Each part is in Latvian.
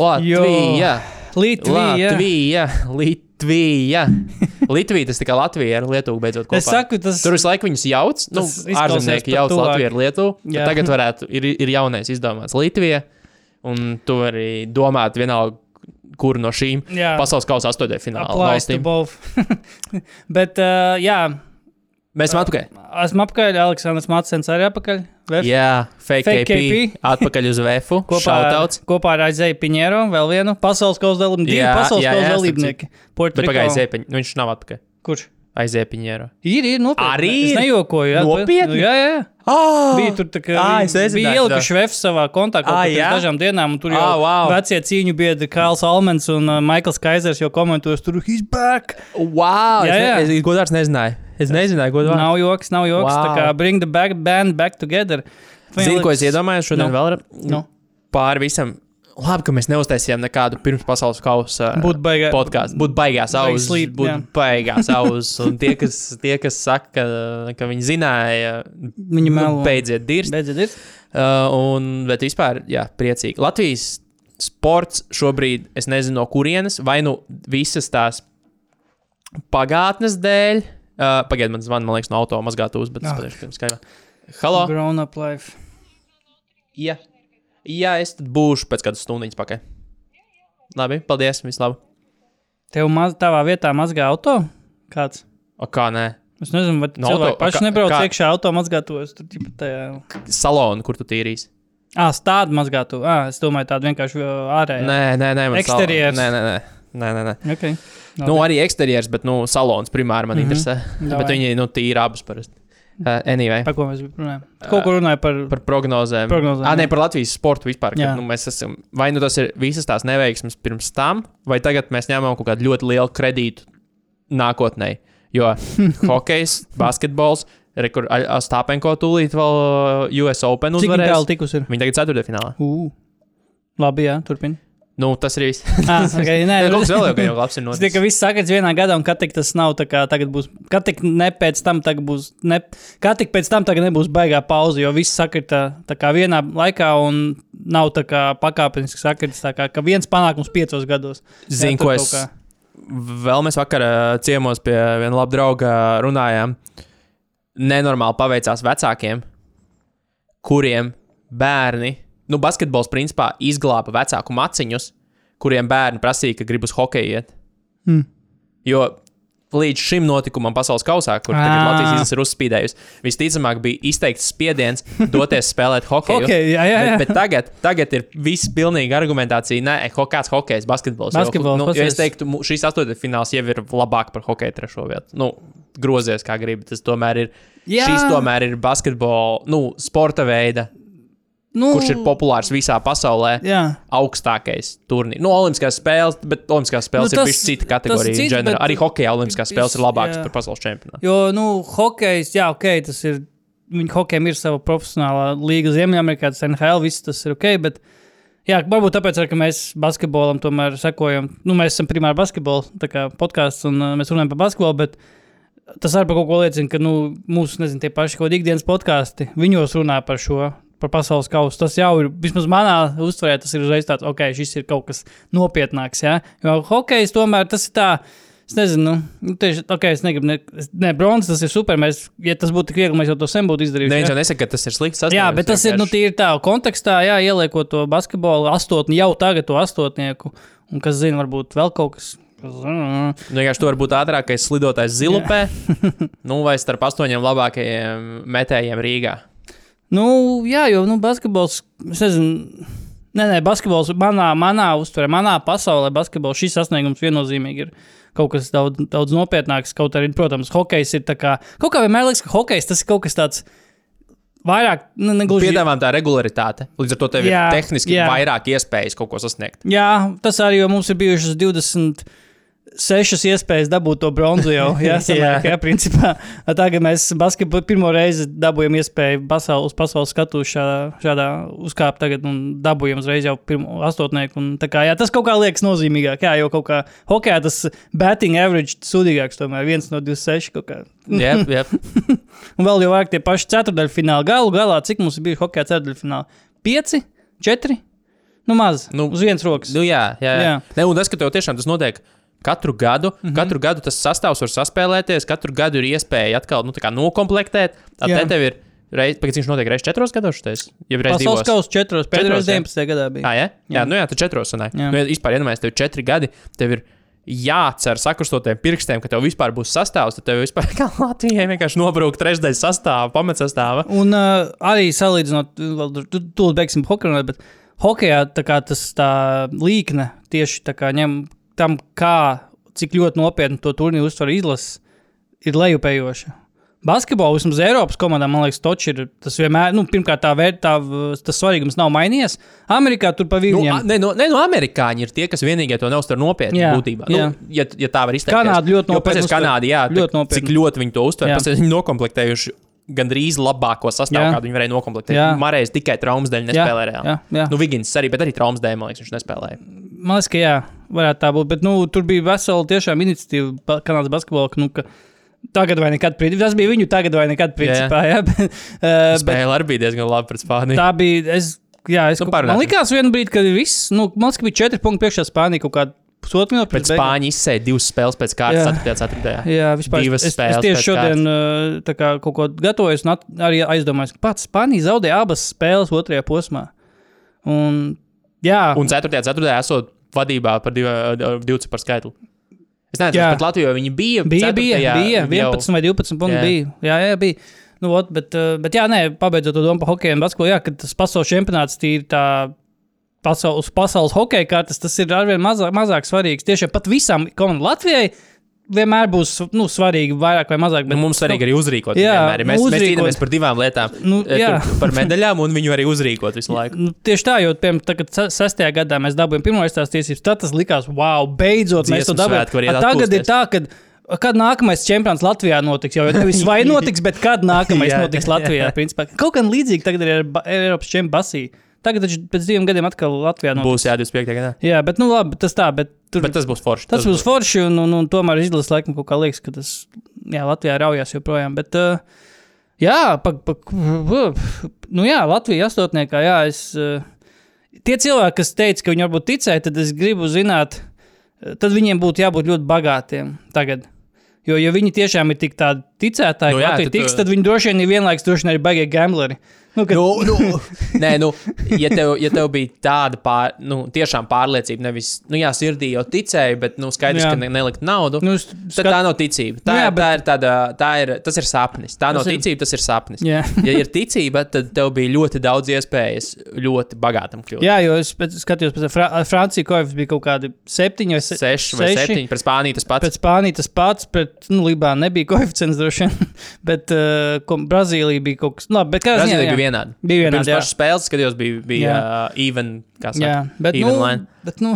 Latvija! Latvija. Latvija! Latvija! Latvija tas tikai Latvija ar Lietuvu beidzot kopā. Es saku, tas Tur visu laiku viņus jauc. Nu, ārzemnieki jauc tuvāk. Latviju ar Lietuvu. Tagad varētu, ir, ir jaunais izdomāts Latvija. Un tu arī domāt vienalga, kuru no šīm Jā. pasaules kausa astotajā to valstīm. both. Bet, uh, jā, Mēs esam atpakaļ. esmu apakaļ, Aleksandrs Matsens arī apakaļ. Vef. Jā, fake, Fake KP, KP. atpakaļ uz VF. Kopā ar, kopā ar Aizēju Piņēro, vēl vienu pasaules kausa dalībnieku, divi pasaules kausa dalībnieki. Pagaidzi, Ziepiņ. Nu, viņš nav atpakaļ. Kurš? Aizēja Piņēro. Ir, ir nopietni. Arī Es ir? nejokoju. Jā, Nopietni? Nu, jā, jā. Oh! Bija tur tā, ka Ā, viņi es nezināju bija ielikuši VF savā kontaktā Ā, pirms dažām dienām, un tur jau Ā, wow. vecie cīņu biedri Kails Almens un uh, Maikls Kaisers jau komentos, tur he's back. Wow! Jā, jā. Es, es godārs nezināju. Es nezināju, godārs. Nav joks, nav joks. Wow. Tā kā bring the back band back together. Zini, ko es iedomājos šodien Nu. vēl Nu, pāri visam. Labi, ka mēs neuztaisījām nekādu pirms pasaules kausa Būtu baigā- podkāstu. Būtu baigās ausis. Būtu baigās ausis. Un tie, kas, tie, kas saka, ka, ka viņi zināja, Viņi melo. nu, beidziet dirzt. Beidziet, ir. Uh, un, bet vispār, jā, priecīgi. Latvijas sports šobrīd, es nezinu, no kurienes, vai nu visas tās pagātnes dēļ. Uh, Pagaidiet, man zvanīja, man liekas, no auto mazgātūs, bet es pateikšu, pirms skaidrā. Halo! Grown up life. Jā. Jā, es tad būšu pēc kādas stundas pakaļ. Labi, paldies, vislabāk. Tev maz, tavā vietā mazgā auto? Kāds? O kā nē? Es nezinu, vai No cilvēki auto- paši nebrauc kā- iekšā auto mazgātos. Tur ģipa tajā. Salonu, kur tu tīrīsi? Ah, stāda mazgātu. Ah, es domāju, tāda vienkārši uh, ārēja. Nē, nē, nē. man Eksterjers. Sal... Nē, nē, nē. Nē, nē, nē. Okay. Nu, arī eksterjers, bet nu, salons primāri man mm. -hmm. interesē. Davai. bet viņi nu, tīri abus parasti. Uh, anyway, Par ko mēs runājam? Kaut ko runāju par. par prognozēm. Prognozēm, Ah, nē, par Latvijas sportu vispār. Kad, nu, esam, vai nu tas ir visas tās neveiksmes pirms tam, vai tagad mēs ņemam kaut kādu ļoti lielu kredītu nākotnē. Jo hokejs, basketbols, rekur, Stāpenko tūlīt vēl uh, US Open Cik viņi tālu uzvarēs. tikus ir? Viņi tagad ceturtfinālā. Uh. Labi, jā, turpini. Nu, tas ir viss. Ah, okay, nē, Kaut kas vēl jau, jau labs ir Tas tikai noticis. viss sakrits vienā gadā, un kad tik tas nav, tā kā tagad būs, kad tik ne pēc tam tagad būs, ne, kad tik pēc tam tagad nebūs baigā pauze, jo viss sakrita tā kā vienā laikā, un nav tā kā pakāpeniski sakrits, tā kā ka viens panākums piecos gados. Zini, tur ko es kā- vēl mēs vakar ā, ciemos pie viena laba drauga runājām. Nenormāli paveicās vecākiem, kuriem bērni, nu, basketbols principā izglāba vecāku maciņus, kuriem bērni prasīja, ka grib uz hokeju iet. Hmm. Jo līdz šim notikumam pasaules kausā, kur tagad Ā. Latvijas izlase ir uzspīdējusi, visticamāk bija izteikts spiediens doties spēlēt hokeju. Okay, jā, jā, jā. Bet, bet tagad, tagad ir viss pilnīgi argumentācija. Nē, kāds hokejs, basketbols. Basketbols, jo, nu, jo es teiktu, šīs astotais fināls jau ir labāk par hokeju trešo vietu. Nu, grozies kā gribi. Tas tomēr ir. Jā. Šis tomēr ir basketbols, nu, sporta veida, nu, kurš ir populārs visā pasaulē. Jā. Augstākais turnīrs. Nu, Olimpiskās spēles, bet Olimpiskās spēles Nu, tas- ir bijusi cita kategorija. cits, bet- arī hokeja Olimpiskās spēles ir labākas par pasaules čempionātu. Jo, nu, hokejs, jā, ok, tas ir. Viņa hokejam ir sava profesionālā līga Ziemeļamerikā, tas NHL, viss tas ir ok. Bet, jā, varbūt tāpēc, ka mēs basketbolam tomēr sekojam. Nu, mēs esam primāri basketbols podkāsts un uh, mēs runājam par basketbolu. Bet tas arī par kaut ko liecina, ka nu, mūsu, nezinu, tie paši kaut kādi ikdienas podkāsti, viņos runā par šo. Par pasaules kausu. Tas jau ir, vismaz manā uztverē, tas ir uzreiz tāds, ok, šis ir kaut kas nopietnāks. Ja? Jo hokejs tomēr tas ir tā, Es nezinu, nu, tieši tā, okay, es negribu, ne, ne bronzas tas ir super. Mēs, ja tas būtu tik viegli, mēs jau to sen būtu izdarījuši. Neviens ja? jau nesaka, ka tas ir slikts. Jā, sasniegums, bet tas ir nu, tīri tā kontekstā, jā, ieliekot to basketbolu astotni, jau tagad to astotnieku. Un kas zina, varbūt vēl kaut kas. Nu, vienkārši tu vari būt ātrākais slidotājs zilupē, nu, vai starp astoņiem labākajiem metējiem Rīgā. Nu, jā, jo nu, basketbols, es nezinu, nē, nē, basketbols manā, manā uztverē, manā pasaulē, basketbols šis sasniegums viennozīmīgi ir. Kaut kas daudz, daudz nopietnāks, kaut arī, protams, hokejs ir tā kā. Kaut kā vienmēr liekas, ka hokejs tas ir kaut kas tāds vairāk, nu, negluži. Piedāvājam tā regularitāte. Līdz ar to tev Jā, ir tehniski jā. vairāk iespējas kaut ko sasniegt. Jā, tas arī, mums ir bijušas 26 iespējas dabūt to bronzu jau. Jā, sanāk, jā. jā principā. Tagad mēs basketbolā pirmo reizi dabūjām iespēju pasaules, pasaules skatu šādā, šādā uzkāpt tagad un dabūjām uzreiz jau pirmo astotnieku. Un, kā, jā, tas kaut kā liekas nozīmīgāk, jā, jo kaut kā hokejā tas batting average sūdīgāks tomēr, viens no 26 kaut kā. Jā, jā. Un vēl jau vairāk tie paši ceturdaļu fināli. Galu galā, cik mums ir bijuši hokeja ceturdaļu fināli? Pieci, četri? Nu, maz. Nu, Nu, uz vienas rokas. Nu, jā, jā. jā. Jā. Ne, un tas, ka tev tiešām tas notiek. Katru gadu, mm -hmm. katru gadu tas sastāvs var saspēlēties, katru gadu ir iespēja atkal nu, nokomplektēt. Tad tev ir reizes, pēc cik viņš notiek reizes četros gados, šitais? ja reizes Pasaules kausa četros, pēdējos Četros, jā. 19. gadā bija. Ah, jā, jā. Jā. nu jā, tad četros sanāk. Nu, ja vispār, iedomājies, tev ir četri gadi, tev ir jācer sakrustotiem pirkstiem, ka tev vispār būs sastāvs, tad tev vispār kā Latvijai vienkārši nobrūk trešdaļa sastāvā, pamatsastāvā. Un uh, arī salīdzinot, tu beigsim hokeju, bet hokeja tā kā tas tā līkne tieši tā kā ņem tam, kā, cik ļoti nopietni to turnīru uztver izlases, ir lejupējoša. Basketbolā vismaz Eiropas komandā, man liekas, toč ir tas vienmēr, nu, pirmkārt, tā vērtā, tas svarīgums nav mainījies. Amerikā tur pa Nu, vidu a- ne, no, ne, no amerikāņi ir tie, kas vienīgie to neuztver nopietni. Jā, būtībā. jā. Nu, ja, ja tā var izteikt. Kanāda ļoti nopietni uztver. Kanāda, jā, Ļoti nopietni. cik ļoti viņi to uztver. Tam viņi nokomplektējuši gandrīz labāko sastāvu, Jā. kādu viņi varēja nokomplektēt. Jā. Marējs tikai traumas dēļ nespēlēja reāli. jā, jā. Nu, Vigins arī, bet arī traumas dēļ, man liekas, viņš nespēlēja. Man liekas, ka jā, varētu tā būt. Bet nu, tur bija vesela tiešām iniciatīva Kanādas basketbolā. Nu, ka tagad vai nekad, principā. Tas bija viņu tagad vai nekad, principā. Jā, bet, uh, Spēle arī bija diezgan labi pret Spāniju. tā bija. Es, jā, es, Nu, man likās, vienu brīdi, kad viss. Nu, man liekas, ka bija četri punkti priekšā Spānijā kaut kādā pusotru minūti Pēc. Spāņu izsēja divas spēles pēc Jā. kārtas, 4. 4. Jā, vispār. Divas es, es spēles tieši pēc šodien uh, tā kā, kaut ko gatavojos, un arī aizdomājos, ka pats Spānija zaudēja abas spēles otrajā posmā. Un, jā, Un 4. 4. esot vadībā par divu, divu ciparu skaitli. Es nezinu, pat Latvijā viņi bija. bija, bija, bija jau- 11 vai 12 punkti. Jā. Bija. Jā, jā, bija. Nu, ot, bet, uh, bet, jā, nē, pabeidzot to domu par hokeju un basketbolu, jā, kad tas pasaules čempionāts tīri tā pasaules, pasaules hokeja kartes, tas ir arvien mazāk, mazāk svarīgs. Tiešām pat visām komandām Latvijai vienmēr būs nu, svarīgi, vairāk vai mazāk. Bet nu, mums svarīgi arī uzrīkot. Jā, vienmēr. mēs, nu, mēs uzrīkot. cīnāmies par divām lietām. Nu, Eh, jā. tur par medaļām, un viņu arī uzrīkot visu laiku. Nu, tieši tā, jo, piemēram, tagad, se- sestajā gadā mēs dabūjām pirmo aizstāstu tiesības. Tad tas likās, wow, beidzot mēs to dabūjām. Tagad ir tā, ka. Kad nākamais čempions Latvijā notiks, jau nevis vai notiks, bet kad nākamais Jā. notiks Latvijā. Principā. Kaut kā līdzīgi tagad ir ar Eiropas čempionātu. Tagad taču pēc diviem gadiem atkal Latvijā notiks. Būs jā, 25. gadā. Jā, bet nu labi, tas tā, bet tur Bet tas būs forši. Tas būs forši, un, un, un tomēr izlases laikam kaut kā liekas, ka tas jā, Latvijā raujās joprojām. Bet, uh, jā, pa, pa, nu jā, Latvija astotniekā, jā, es. Uh, tie cilvēki, kas teica, ka viņi varbūt ticēja, tad es gribu zināt, eh, tad viņiem būtu jābūt ļoti bagātiem tagad. Jo, ja viņi tiešām ir tik tādi ticētāji, Nu nu, jā, tad, tiks, uh, tad viņi droši vien ir vienlaikus droši vien arī baigie gambleri. Nu, kad, Nu, nu, nē, nu, ja tev, ja tev bija tāda pār, nu, tiešām pārliecība, nevis, nu, jā, sirdī jau ticēja, bet, nu, skaidrs, Jā. ka ne, nelikt naudu. nu, es Tad skat- tā nav ticība. Tā, Nu jā, bet... tā ir tāda, tā ir, tas ir sapnis. Tā nav Tas ir- ticība, tas ir sapnis. Jā. Ja ir ticība, tad tev bija ļoti daudz iespējas ļoti bagātam kļūt. Jā, jo es pēc, skatījos, pēc Fra Francijas koeficients bija kaut kādi septiņi vai se- Seši vai septiņi, pret Spāniju tas pats. Pēc Spānijas tas pats, pret nu, Libānu nebija koeficients droši vien, bet uh, Brazīlija bija kaut kas tāds. Labi, bet kā Brazīlija ziņā, vienāda. Bija vienādi, Pirms pašas spēles, skatījos, bija, bija uh, even, kā saka, Jā, bet, even nu, line. bet, nu,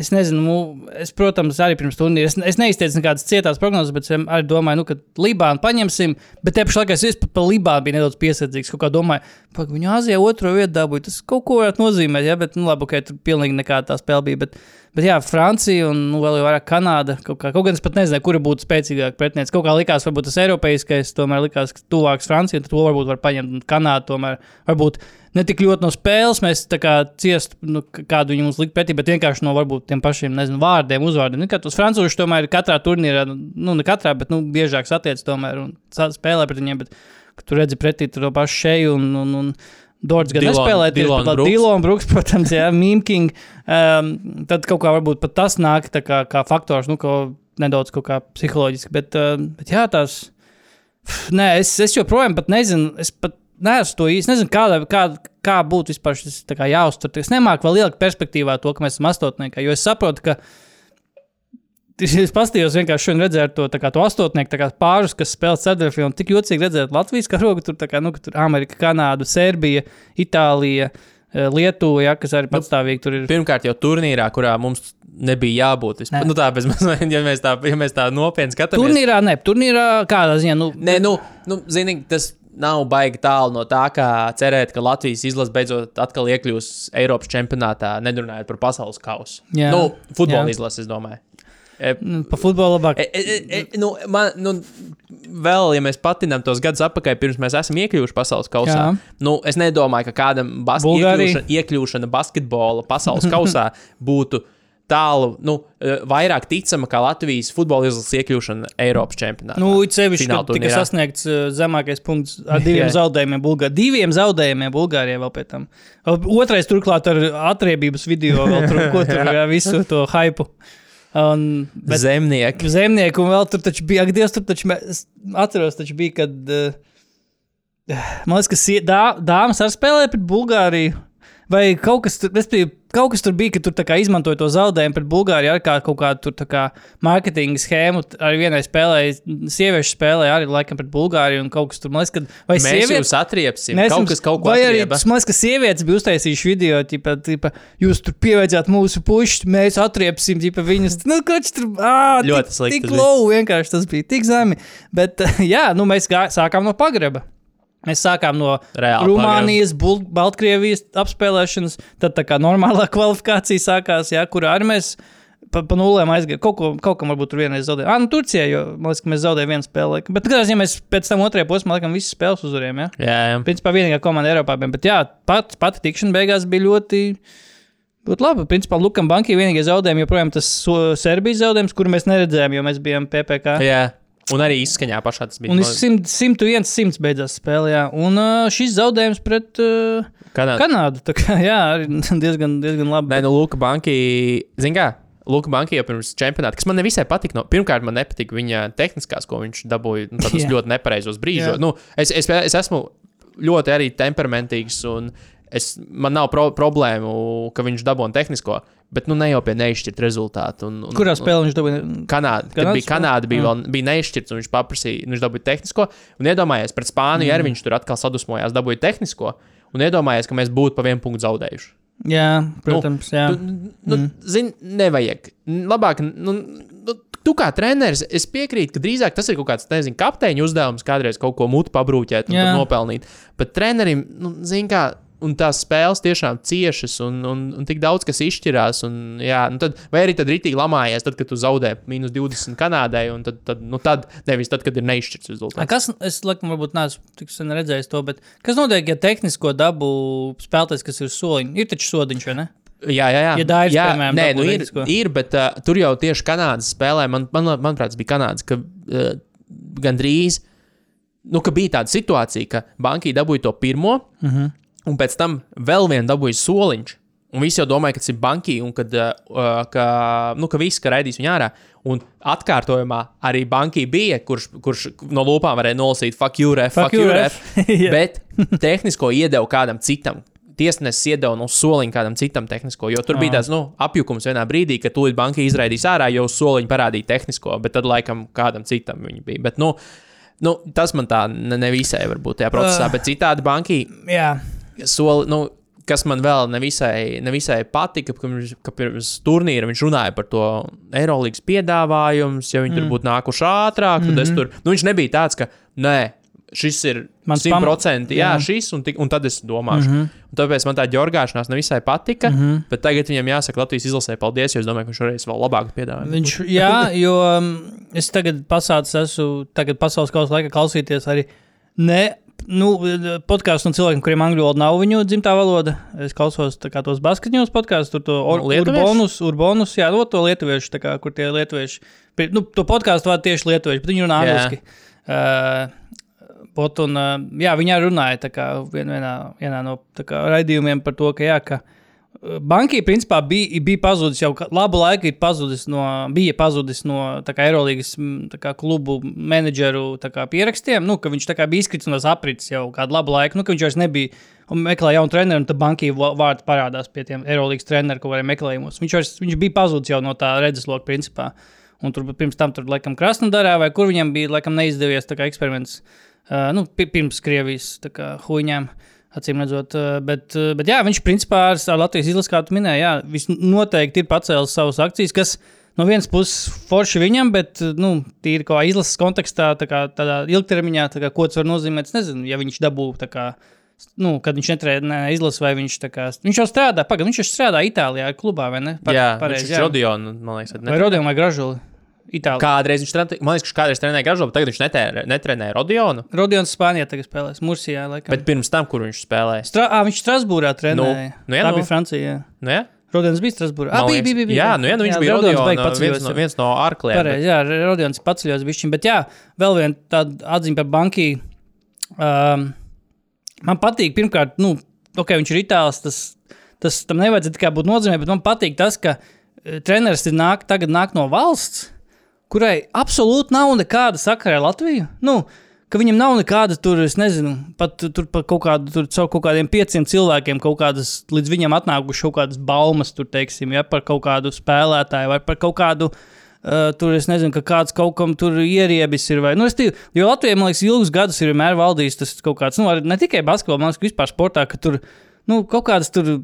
es nezinu, nu, es, protams, arī pirms turnīra. Es, es neizteicu nekādas cietās prognozes, bet es arī domāju, nu, ka Libānu paņemsim. Bet te pašā laikā es pat par Libānu biju nedaudz piesardzīgs. Kaut kā domāju, ka viņu Āzijā otro vietu dabūja. Tas kaut ko varētu nozīmēt, ja, bet, nu, labi, ok, tur pilnīgi nekāda tā spēle bija. Bet, Bet, jā, Francija un nu, vēl vairāk Kanāda. Kaut, kā, kaut gan es pat nezināju, kura būtu spēcīgāka pretiniece. Kaut kā likās, varbūt tas eiropeiskais, tomēr likās, ka tuvāks Francijai, tad to varbūt var paņemt. Un Kanāda tomēr varbūt ne tik ļoti no spēles mēs tā kā ciest, nu, kādu viņi mums likt pretī, bet vienkārši no varbūt tiem pašiem, nezinu, vārdiem, uzvārdiem. Nu, tos francūšus tomēr katrā turnīrā, nu, ne katrā, bet, nu, biežāk satiec tomēr un spēlē pret viņiem, bet ka tu redzi pretī to pašu šeju un, un, un Dārts gan Dylon- nespēlēja tieši Dylon pat Brooks. Dilons Brooks, protams, jā, Mīmking. Um, tad kaut kā varbūt pat tas nāk kā, kā faktors, nu, ko nedaudz kaut kā psiholoģiski. Bet, uh, bet jā, tās. Pff, Nē, es, es joprojām pat nezinu. Es pat neesmu to īsti. Nezinu, kāda, kā, kā būtu vispār šis jāuztver. Es nemāku vēl ielikt perspektīvā to, ka mēs esam astotnieki. Jo es saprotu, ka Es paskatījos, vienkārši šodien redzēju to, kā, to astotnieku kā pārus, kas spēlē ceturtajā. Tik jocīgi redzēt Latvijas karogu, tur, kā, nu, tur Amerika, Kanāda, Serbija, Itālija, eh, Lietuva, ja, kas arī patstāvīgi tur ir. Pirmkārt, jau turnīrā, kurā mums nebija jābūt. Vispār. Nē. Nu, tā, bez mazliet, ja mēs tā, ja mēs tā nopietni skatāmies. Turnīrā, ne, turnīrā kādā ziņā. Nu, Nē, nu, nu zini, tas nav baigi tālu no tā, kā cerēt, ka Latvijas izlase beidzot atkal iekļūs Eiropas čempionātā, nerunājot par pasaules kausu. Jā. Nu, futbola Jā. izlases, es domāju. E, nu, pa futbolu labāk. e, e, e, nu, man, nu, vēl, ja mēs patinām tos gadus atpakaļ, pirms mēs esam iekļuvuši pasaules kausā, Jā. nu, es nedomāju, ka kādam bas iekļūšana, iekļūšana basketbola pasaules kausā būtu tālu, nu, e, vairāk ticama kā Latvijas futbola izlases iekļūšana Eiropas čempionātā. Nu, it sevišķi, kad tika sasniegts zemākais punkts ar diviem zaudējumiem Bulgārijai. Diviem zaudējumiem Bulgārijai vēl pēc tam. Otrais turklāt ar atriebības video, vēl tur, ko tur visu to hypu. Un, bet Zemnieki. zemnieku un vēl tur taču bija, ak, Dievs, tur taču mē- es atceros, taču bija, kad, uh, man liekas, ka dā, dāmas ar spēlēja pret Bulgāriju. Vai kaut kas, tur, respektīvi, kaut kas tur bija, ka tur izmantoja to zaudējumu pret Bulgāriju ar kā, kaut kādu tur kā mārketinga schēmu. Arī vienai spēlēja, sieviešu spēlēja arī laikam pret Bulgāriju un kaut kas tur, man liekas, kad, vai Mēs sievietes. jūs atriepsim. Mēs Kaut kas kaut ko arī, atrieba. tas man liekas, ka sievietes bija uztaisījušas video, tipa, tipa, jūs tur pieveicāt mūsu pušus, mēs atriepsim tipa, viņus. Nu, koč tur ā, Ļoti tik, slikti tik bija. low, vienkārši tas bija tik zemi. Bet, jā, nu, mēs gā, sākām no pagraba. Mēs sākām no Reāli Rumānijas, Bul Baltkrievijas apspēlēšanas, tad tā kā normālā kvalifikācija sākās, jā, kurā arī mēs pa, pa nulēm aizgājām. Kaut, ko, kaut kam varbūt tur vienreiz zaudējām. Ah, nu, Turcijā, jo man liekas, ka mēs zaudējām vienu spēli. Bet, kādā ziņā mēs pēc tam otrajā posmā, laikam, visas spēles uzvarējām. Jā? Jā, jā. Principā vienīgā komanda Eiropā bija. Bet jā, pat, pati tikšana beigās bija ļoti. Ļoti labi. Principā Lukam Bankai vienīgais zaudējums joprojām tas Serbijas zaudējums, kuru mēs neredzējām, jo mēs bijām PPC. jā. Un arī izskaņā pašā tas bija. Un viss 101 simts beidzās spēlē. jā. Un uh, šis zaudējums pret uh, Kanādā. Kanādu. tā Kā, jā, arī diezgan, diezgan labi. Nē, nu, Luka Banki, zin kā, Luka Banki jau pirms čempionāta, kas man nevisai patika. No, pirmkārt, man nepatika viņa tehniskās, ko viņš dabūja nu, tādos Jā. ļoti nepareizos brīžos. Jā. Nu, es, es, es esmu ļoti arī temperamentīgs, un es, man nav pro, problēmu, ka viņš dabūja tehnisko, bet nu, ne jau pie neizšķirta rezultāta. Un, un, Kurā spēlē viņš dabūja? Kanāda, kad bija Kanāda, bija, vēl, bija neizšķirts, un viņš paprasīja, nu, viņš dabūja tehnisko. Un iedomājies, pret Spāniju mm. arī viņš tur atkal sadusmojās, dabūja tehnisko. Un iedomājies, ka mēs būtu pa vienu punktu zaudējuši. Jā, protams. Jā. Tu, nu, mm. Zini, nevajag. Labāk, nu, nu, tu kā treneris, es piekrītu, ka drīzāk tas ir kaut kāds, nezinu, kapteiņa uzdevums, kādreiz kaut ko mutu pabrūķēt un nopelnīt. Bet trenerim, nu, zini, kā. Un tās spēles tiešām ciešas, un, un, un tik daudz kas izšķirās. Un, jā, nu tad, vai arī tad rītīgi lamājies, tad, kad tu zaudē mīnus 20 Kanādai, un tad, tad, nu tad nevis tad, kad ir neizšķirts rezultāts. Kas, es laikam, varbūt neesmu tik sen redzējis to, bet kas notiek, ja tehnisko dabu spēlētājs, kas ir soliņš, ir taču sodiņš, vai ne? Jā, jā, jā. Ja Dairis, jā piemēram, nē, nu ir, tehnisko. ir, bet uh, tur jau tieši Kanādas spēlē, man, man, manuprāt, tas bija Kanādas, ka uh, gandrīz, nu, ka bija tāda situācija, ka banka dabūja to pirmo, uh Mhm. -huh. Un pēc tam vēl vienu dabūja soliņš. Un visi jau domāja, ka tas ir banki, un kad, uh, ka, nu, ka viss, ka raidīs viņu ārā. Un atkārtojumā arī banki bija, kurš, kurš no lūpām varēja nolasīt, fuck you, ref, fuck, fuck you, ref. Jā. bet tehnisko iedeva kādam citam. Tiesnesis iedeva no soliņa kādam citam tehnisko, jo tur bija Ah. tāds nu, apjukums vienā brīdī, ka tūlīt banka izraidīs ārā, jo soliņa parādīja tehnisko, bet tad laikam kādam citam viņi bija. Bet, nu, nu, tas man tā ne, nevisai varbūt tajā procesā, Ah. bet citādi banki Jā, soli, nu, kas man vēl nevisai, nevisai patika, ka pirms, ka pirms turnīra viņš runāja par to Eirolandes piedāvājumu, ja viņi mm. tur būtu nākuši ātrāk, tad mm -hmm. es tur, nu, viņš nebija tāds, ka nē. Šis ir 100%, jā, jā. šis, un, tik, un tad es domāšu. Mm -hmm. tāpēc man tā ģorgāšanās nevisai patika. Mm -hmm. Bet tagad viņam jāsaka, Latvijas izlasē, paldies, jo es domāju, ka viņš varēs vēl labāk piedāvāt. viņš, jā jo um, es tagad pasācis, esmu tagad pasaules kausa laikā klausīties arī ne. Nu, podkāstu no cilvēkiem, kuriem angļu valoda nav viņu dzimtā valoda. Es klausos tos basketņos podkāstus, tur to Nu, urbonus, urbonus, jā, no to lietuviešu, kā, kur tie lietuvieši. Nu, to podkāstu vada tieši lietuvieši, bet viņi runā angliski. Uh, Pot un, uh, jā, viņi arī runāja kā vien, vienā, vienā no kā, raidījumiem par to, ka, jā, ka uh, Banki principā bija, bija pazudis jau labu laiku, pazudis no, bija pazudis no kā, klubu menedžeru pierakstiem. Nu, viņš bija izkritis no tās aprits jau kādu labu laiku, nu, ka viņš vairs nebija un meklēja jaunu treneru, un tad banki vārds parādās pie tiem Eirolandes treneriem, ko varēja meklējumos. Viņš, vairs, viņš bija pazudis jau no tā redzesloka principā. un tur pirms tam tur laikam Krasnodarā, vai kur viņam bija laikam neizdevies eksperiments, uh, nu, pi- pirms Krievijas huīņām. Acīm redzot, uh, bet, uh, bet jā, viņš principā ar, ar Latvijas izlasi, kā tu minēji, jā, viņš noteikti ir pacēlis savas akcijas, kas no vienas puses forši viņam, bet, uh, nu, tīri kā izlases kontekstā, tā kā tādā ilgtermiņā, tā kā, ko tas var nozīmēt, es nezinu, ja viņš dabū tā kā. Nu, kad viņš netrēnē izlasi, vai viņš tā kā. Viņš jau strādā, pagaidi, viņš jau strādā Itālijā, klubā, vai ne? jā, pareizi, ir Rodionu, man liekas, Vai Rodionam vai Gražuli? Itālijā. Kādreiz viņš trenē, man liekas, ka viņš kādreiz trenēja Gražovu, bet tagad viņš netērē, netrenē Rodionu. Rodions Spānijā tagad spēlēs, Mursijā, laikam. Bet pirms tam, kur viņš spēlēja? Strā... À, viņš Strasbūrā trenēja. nu jā, Tā nu. bija Francija. Jā. Nu, ja? Rodions bija Strasbūrā. Ah, bija, bija, bija. Jā, nu, jā, nu, viņš bija Rodions Rodionu, baigi viens, no, jā. viens no ārkliem. Pareizi, jā, Rodions ir paceļos bišķiņ, bet jā, vēl viena tāda atziņa par banki. Um, man patīk, pirmkārt, nu, ok, viņš ir itālis, tas, tas tam nevajadzētu būt nozīmē, bet man patīk tas, ka eh, treneris ir nāk, tagad nāk no valsts, kurai absolūti nav nekāda sakara ar Latviju. Nu, ka viņam nav nekāda tur, es nezinu, pat tur par kaut kādu, tur caur kaut kādiem pieciem cilvēkiem, kaut kādas līdz viņam atnākušas kaut kādas baumas, tur, teiksim, ja, par kaut kādu spēlētāju vai par kaut kādu. Uh, tur es nezinu, ka kāds kaut kam tur ieriebis ir. Vai, nu, es tīvu, jo Latvijā, man liekas, ilgus gadus ir vienmēr valdījis tas kaut kāds, nu, ne tikai basketbolā, man liekas, ka vispār sportā, ka tur nu, kaut kādas tur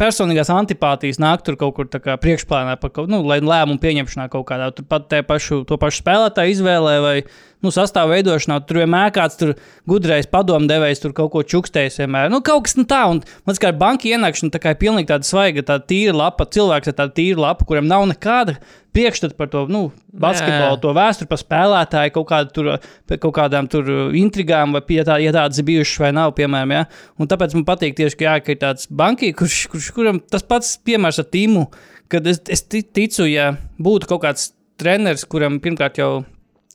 personīgās antipātijas nāk tur kaut kur priekšplānā, kaut, nu, lai lēmumu pieņemšanā kaut kādā, tur pat te pašu, to pašu spēlētāju izvēlē vai nu, sastāvu veidošanā. Tur vienmēr kāds tur gudrais padomdevējs tur kaut ko čukstējis. Vienmēr. Nu, kaut kas nu, tā, un man ar banka ienākšana tā kā ir pilnīgi tāda svaiga, tāda tīra lapa, cilvēks ar tādu tīru lapu, kuram nav nekāda priekšstata par to nu, basketbolu, to vēsturi par spēlētāju, kaut, kādu tur, kaut kādām tur intrigām, vai ja, tā, ja tādas ir bijušas vai nav, piemēram. Ja? Un tāpēc man patīk tieši, ka, jā, ka ir tāds bankī, kurš, kurš, kuram tas pats piemērs ar Timu, kad es, es ti- ticu, ja būtu kaut kāds treneris, kuram pirmkārt jau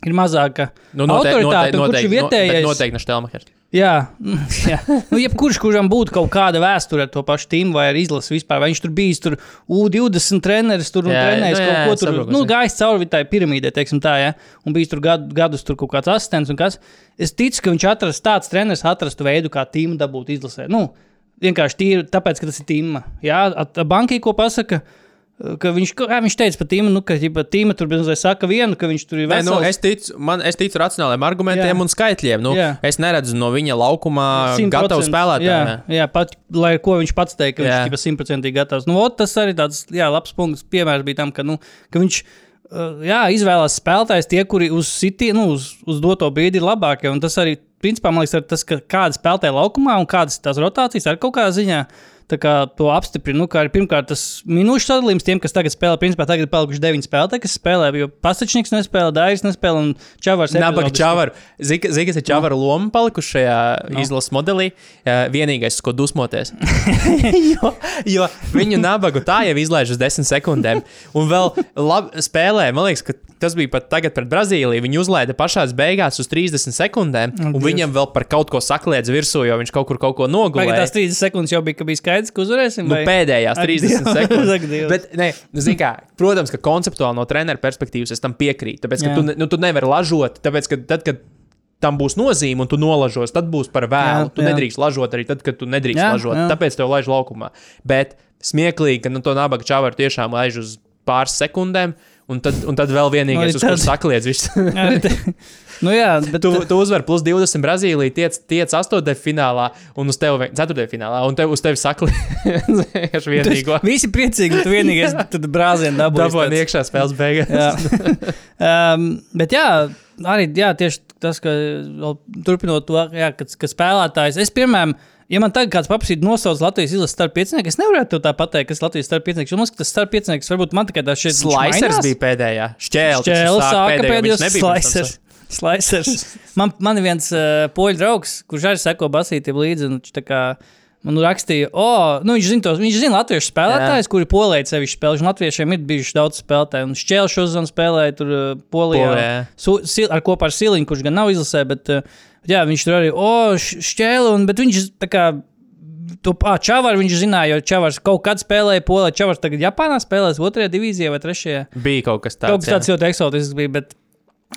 ir mazāka Nu, noteikti, autoritāte, noteikti, kurš ir vietējais. noteikti ne Štelmachers. Jā, jā. Nu, jebkurš, kuram būtu kaut kāda vēsture ar to pašu tīmu vai ar izlasi vispār, vai viņš tur bijis tur U20 treneris, tur Jā, trenējis nu, kaut jā, ko jā, tur, saprotu, nu, gājis cauri tai piramīdai, teiksim tā, ja, un bijis tur gadu, gadus tur kaut kāds asistents un kas. Es ticu, ka viņš atrast tāds treneris, atrastu veidu, kā tīmu dabūt izlasē. Nu, vienkārši tīri tāpēc, ka tas ir tīma. Jā, at- bankai, ko pasaka. Ka viņš, kā viņš teica par tīmu, nu, ka ja tīma tur bija saka vienu, ka viņš tur ir Nē, vesels. nu, es, ticu, man, es ticu racionāliem argumentiem Jā. un skaitļiem. Nu, Jā. es neredzu no viņa laukumā 100%, gatavu spēlētāju. Jā, jā pat, lai ko viņš pats teica, ka Jā. viņš ir simtprocentīgi gatavs. Nu, ot, tas arī tāds jā, labs punkts. Piemērs bija tam, ka, nu, ka viņš uh, jā, izvēlās spēlētājus tie, kuri uz, siti, nu, uz, uz doto brīdi ir labākie. Un tas arī, principā, man liekas, tas, ka kāda spēlētāja laukumā un kādas tās rotācijas ar kaut kādā ziņā. Kā to apstiprina, nu, kā arī pirmkārt tas minūšu sadalījums tiem, kas tagad spēlē. Principā tagad ir palikuši deviņi spēlētāji, kas spēlē, jo Pasačniks nespēlē, Dairis nespēlē un Čavars. Nabaga čavaru. Zini, kas ir čavaru loma palikuši šajā no. izlases modelī? Vienīgais, uz ko dusmoties. jo, jo viņu nabagu tā jau izlaiž uz desmit sekundēm. Un vēl lab, spēlē, man liekas, ka tas bija pat tagad pret Brazīliju. Viņu uzlaida pašā beigās uz 30 sekundēm, O, un Dievs. viņam vēl par kaut ko sakliedz virsū, jo viņš kaut kur kaut ko nogulēja. tās 30 sekundes jau bija, ka bija skaidrs, ka uzvarēsim? Nu, vai? pēdējās Ak, 30 Dievs, ak, sekundes. Bet, ne, nu, kā, protams, ka konceptuāli no treneru perspektīvas es tam piekrītu. Tāpēc, ka Jā. tu, nu, tu nevari lažot, tāpēc, ka tad, kad tam būs nozīme un tu nolažos, tad būs par vēlu. Jā, tu jā. nedrīkst lažot arī tad, kad tu nedrīkst Jā, lažot. jā. Tāpēc tev laiž laukumā. Bet smieklīgi, ka nu, to nabaga čavaru tiešām laiž uz pāris sekundēm. Un tad, un tad vēl vienīgais, Nu, uz tad- sakliedz, viss. Nu, jā, bet Tu, tu uzvari plus 20 Brazīliju, tiec, tiec 8. finālā un uz tevi 4. finālā, un tev uz tevi sakliedz vienkārši vienīgo. Visi priecīgi, tu vienīgais brāzienu dabūji. Dabūjām iekšā spēles beigās. Jā. um, bet jā, arī jā, tieši tas, ka turpinot to, jā, kad, ka spēlētājs, es piemēram, ja man tagad kāds paprasītu nosaukt Latvijas izlases starp piecinieku, es nevarētu tev tā pateikt, kas Latvijas starp piecinieks. Jo man liekas, ka tas starp piecinieks varbūt man tikai tā šeit Slicers bija pēdējā. Šķēlis. Čēlis sāka pēdējos Slicers. slicers. Slicers. Man, man ir viens uh, poļu draugs, kurš arī seko basītiem līdzi. un kā Man rakstīja, o, nu, viņš zina, tos, viņš zina latviešu spēlētājus, kuri polēji sevi spēlē. Un latviešiem ir bijuši daudz spēlētāju. Un Šķēlis šodien spēlēja tur uh, Polijā. Su, sil, ar kopā ar Siliņu, kurš gan nav izlasē, bet uh, jā, viņš tur arī, o, š- Šķēli, un viņš tā kā. To Čavārs viņš zināja, jo Čavārs kaut kad spēlēja Polijā. Čavārs tagad Japānā spēlēs otrajā divīzijā vai trešajā. Bija kaut kas tāds. Kaut kas tāds ļoti eksotisks bija, bet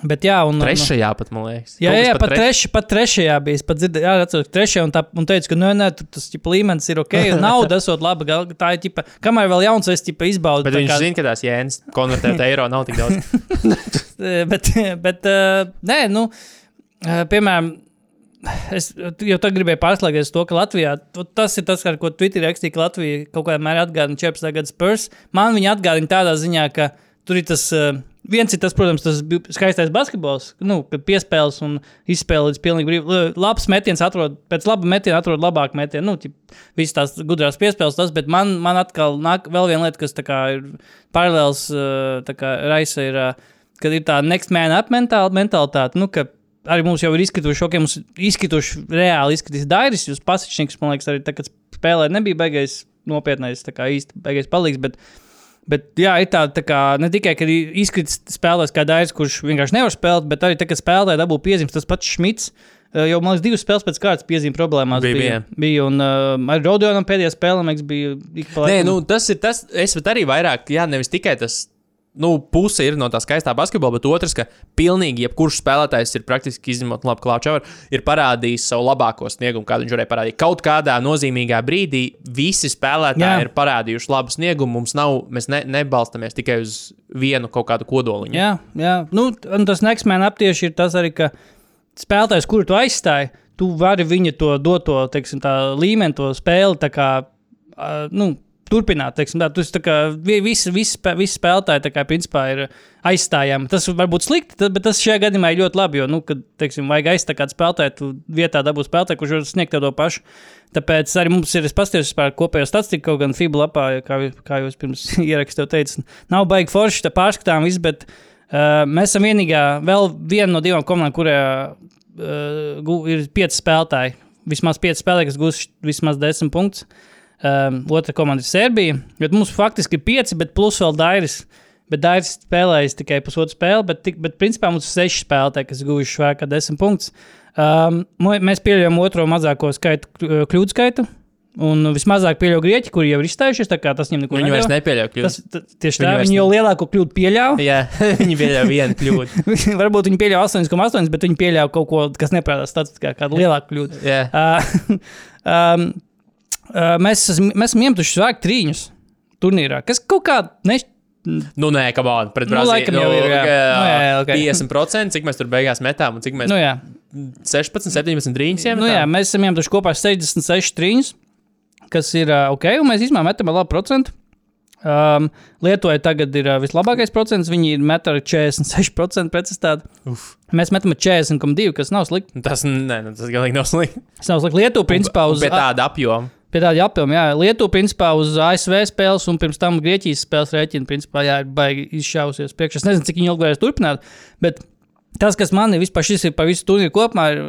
Bet jā, un. Trešajā pat, man liekas. Jā, jā, jā pat, treš- treš, pat trešajā bija. Es pat dzirdēju, jā, atceros, trešajā un, tā, un teicu, ka, nu, nē, tur tas ķipa, līmenis ir ok, un nauda esot laba. gal- Tā ir, ķipa, kamēr vēl jauns, es ķipa, izbaudu. Bet viņš kā- zina, ka tās jēnas konvertēt eiro nav tik daudz. Eh, bet, bet uh, nē, nu, uh, piemēram, es jau tagad gribēju pārslēgties to, ka Latvijā tas ir tas, ar ko Twitter rakstīja, ka Latvija kaut kādā mērā atgādina 14. gada spurs. Man viņa atgādina tādā ziņā, ka tur ir tas. Uh, Viens ir tas, protams, tas skaistais basketbols, nu, kad piespēles un izspēle līdz pilnīgi brīvs. Labs metiens atrod, pēc laba metiena atrod labāku metienu. Nu, ķip, visas tās gudrās piespēles, tas, bet man, man atkal nāk vēl viena lieta, kas kā ir paralēls uh, kā raisa, ir, uh, kad ir tā next man up mentāli, mentalitāte. Nu, arī mums jau ir izkrituši, ok, mums izkrituši reāli izskatīs dairis, jūs pasičnieks, man liekas, arī tagad spēlē nebija beigais nopietnais, tā kā īsti beigais palīgs, bet, bet jā, ir tā, tā kā ne tikai, ka izkritis spēlētājs kā dairis, kurš vienkārši nevar spēlēt, bet arī tagad spēlētāji dabū piezīmes, tas pats Šmits. eh, Jau, man liekas, divas spēles pēc kārtas piezīme problēmās Bija, bija. bija. un uh, arī Rodionam pēdējā spēlē, man liekas, bija ik pa Nē, laikam. nu, tas ir tas. Es pat arī vairāk, jā, nevis tikai tas. Nu, puse ir no tā skaistā basketbola, bet otrs, ka pilnīgi jebkurš spēlētājs ir praktiski izņemot labu klāču, ir parādījis savu labāko sniegumu, kādu viņš varēja parādīt. Kaut kādā nozīmīgā brīdī visi spēlētāji Jā. ir parādījuši labu sniegumu. Mums nav, mēs ne, nebalstamies tikai uz vienu kaut kādu kodoliņu. Jā, jā. Nu, tas neksmēna aptieši ir tas arī, ka spēlētājs, kuru tu aizstāji, tu vari viņa to doto teiksim, tā, līmeni, to spēli tā kā, uh, nu, turpināt. Teiksim, tā, tas, tā kā, vi- visi, visi, visi spēlētāji tā kā, principā, ir aizstājami. Tas var būt slikti, bet tas šajā gadījumā ir ļoti labi. Jo, nu, kad teiksim, vajag aizstāt kādu spēlētāju, tu vietā dabūsi spēlētāju, kurš var sniegt to pašu. Tāpēc arī mums ir, es paskatījos par kopējo statistiku, kaut gan FIBA lapā, kā, kā jūs pirms ierakstījāt, teicat, nav baigi forši, tā pārskatām viss, bet uh, mēs esam vienīgā, vēl viena no divām komandām, kurā uh, ir pieci spēlētāji. Vismaz pieci spēlētāji, kas gūs vismaz desmit punktus. Um, otra komanda ir Serbija. Mums faktiski ir pieci, bet plus vēl Dairis. Bet Dairis spēlējis tikai pusotru spēli, bet, tik, bet principā mums ir seši spēlētāji, kas guvuši vairāk kā desmit punktus. Um, mēs pieļaujam otro mazāko skaitu, kļ- kļūdu skaitu. Un vismazāk pieļauj grieķi, kuri jau ir izstājušies. Tas viņiem neko Viņi vairs nepieļauj. Tas, tieši Viņi tā, viņi jau lielāko kļūdu pieļāva. Jā, viņi pieļauj vienu kļūdu. Varbūt viņi pieļāva 8,8, bet viņi pieļāva kaut ko, kas neprātās statistikā, kādu lielāku kļūdu. Jā. Uh, um, mēs, esam- mēs esam iemetuši vairāk trīņus turnīrā, kas kaut kā ne, Nu, nē, kam on, pret Nu, Brazīliju. jau ir, jā. Nu, jā, jā, ok. 50%, cik mēs tur beigās metām, un cik mēs nu, jā, 16, 17 drīņus iemetām. nu, jā, mēs esam iemetuši kopā 66 trīņus, kas ir ok, un mēs izmēram metam ar labu procentu. Um, Lietuvai tagad ir uh, vislabākais procents. Viņi ir metā ar 46% precizitāti. Mēs metam ar 40,2, kas nav slikti. Tas, nē, nu, tas galīgi nav slikti. Tas nav slikti. Lietuva, principā, uz Pie tāda apjoma. Pie tāda apjoma, jā. Lietuva, principā, uz ASV spēles un pirms tam Grieķijas spēles rēķina, principā, jā, ir baigi izšausies priekšā. Es nezinu, cik ilgi varēs turpināt, bet tas, kas man vispār šis ir par visu turnīru kopumā, ir,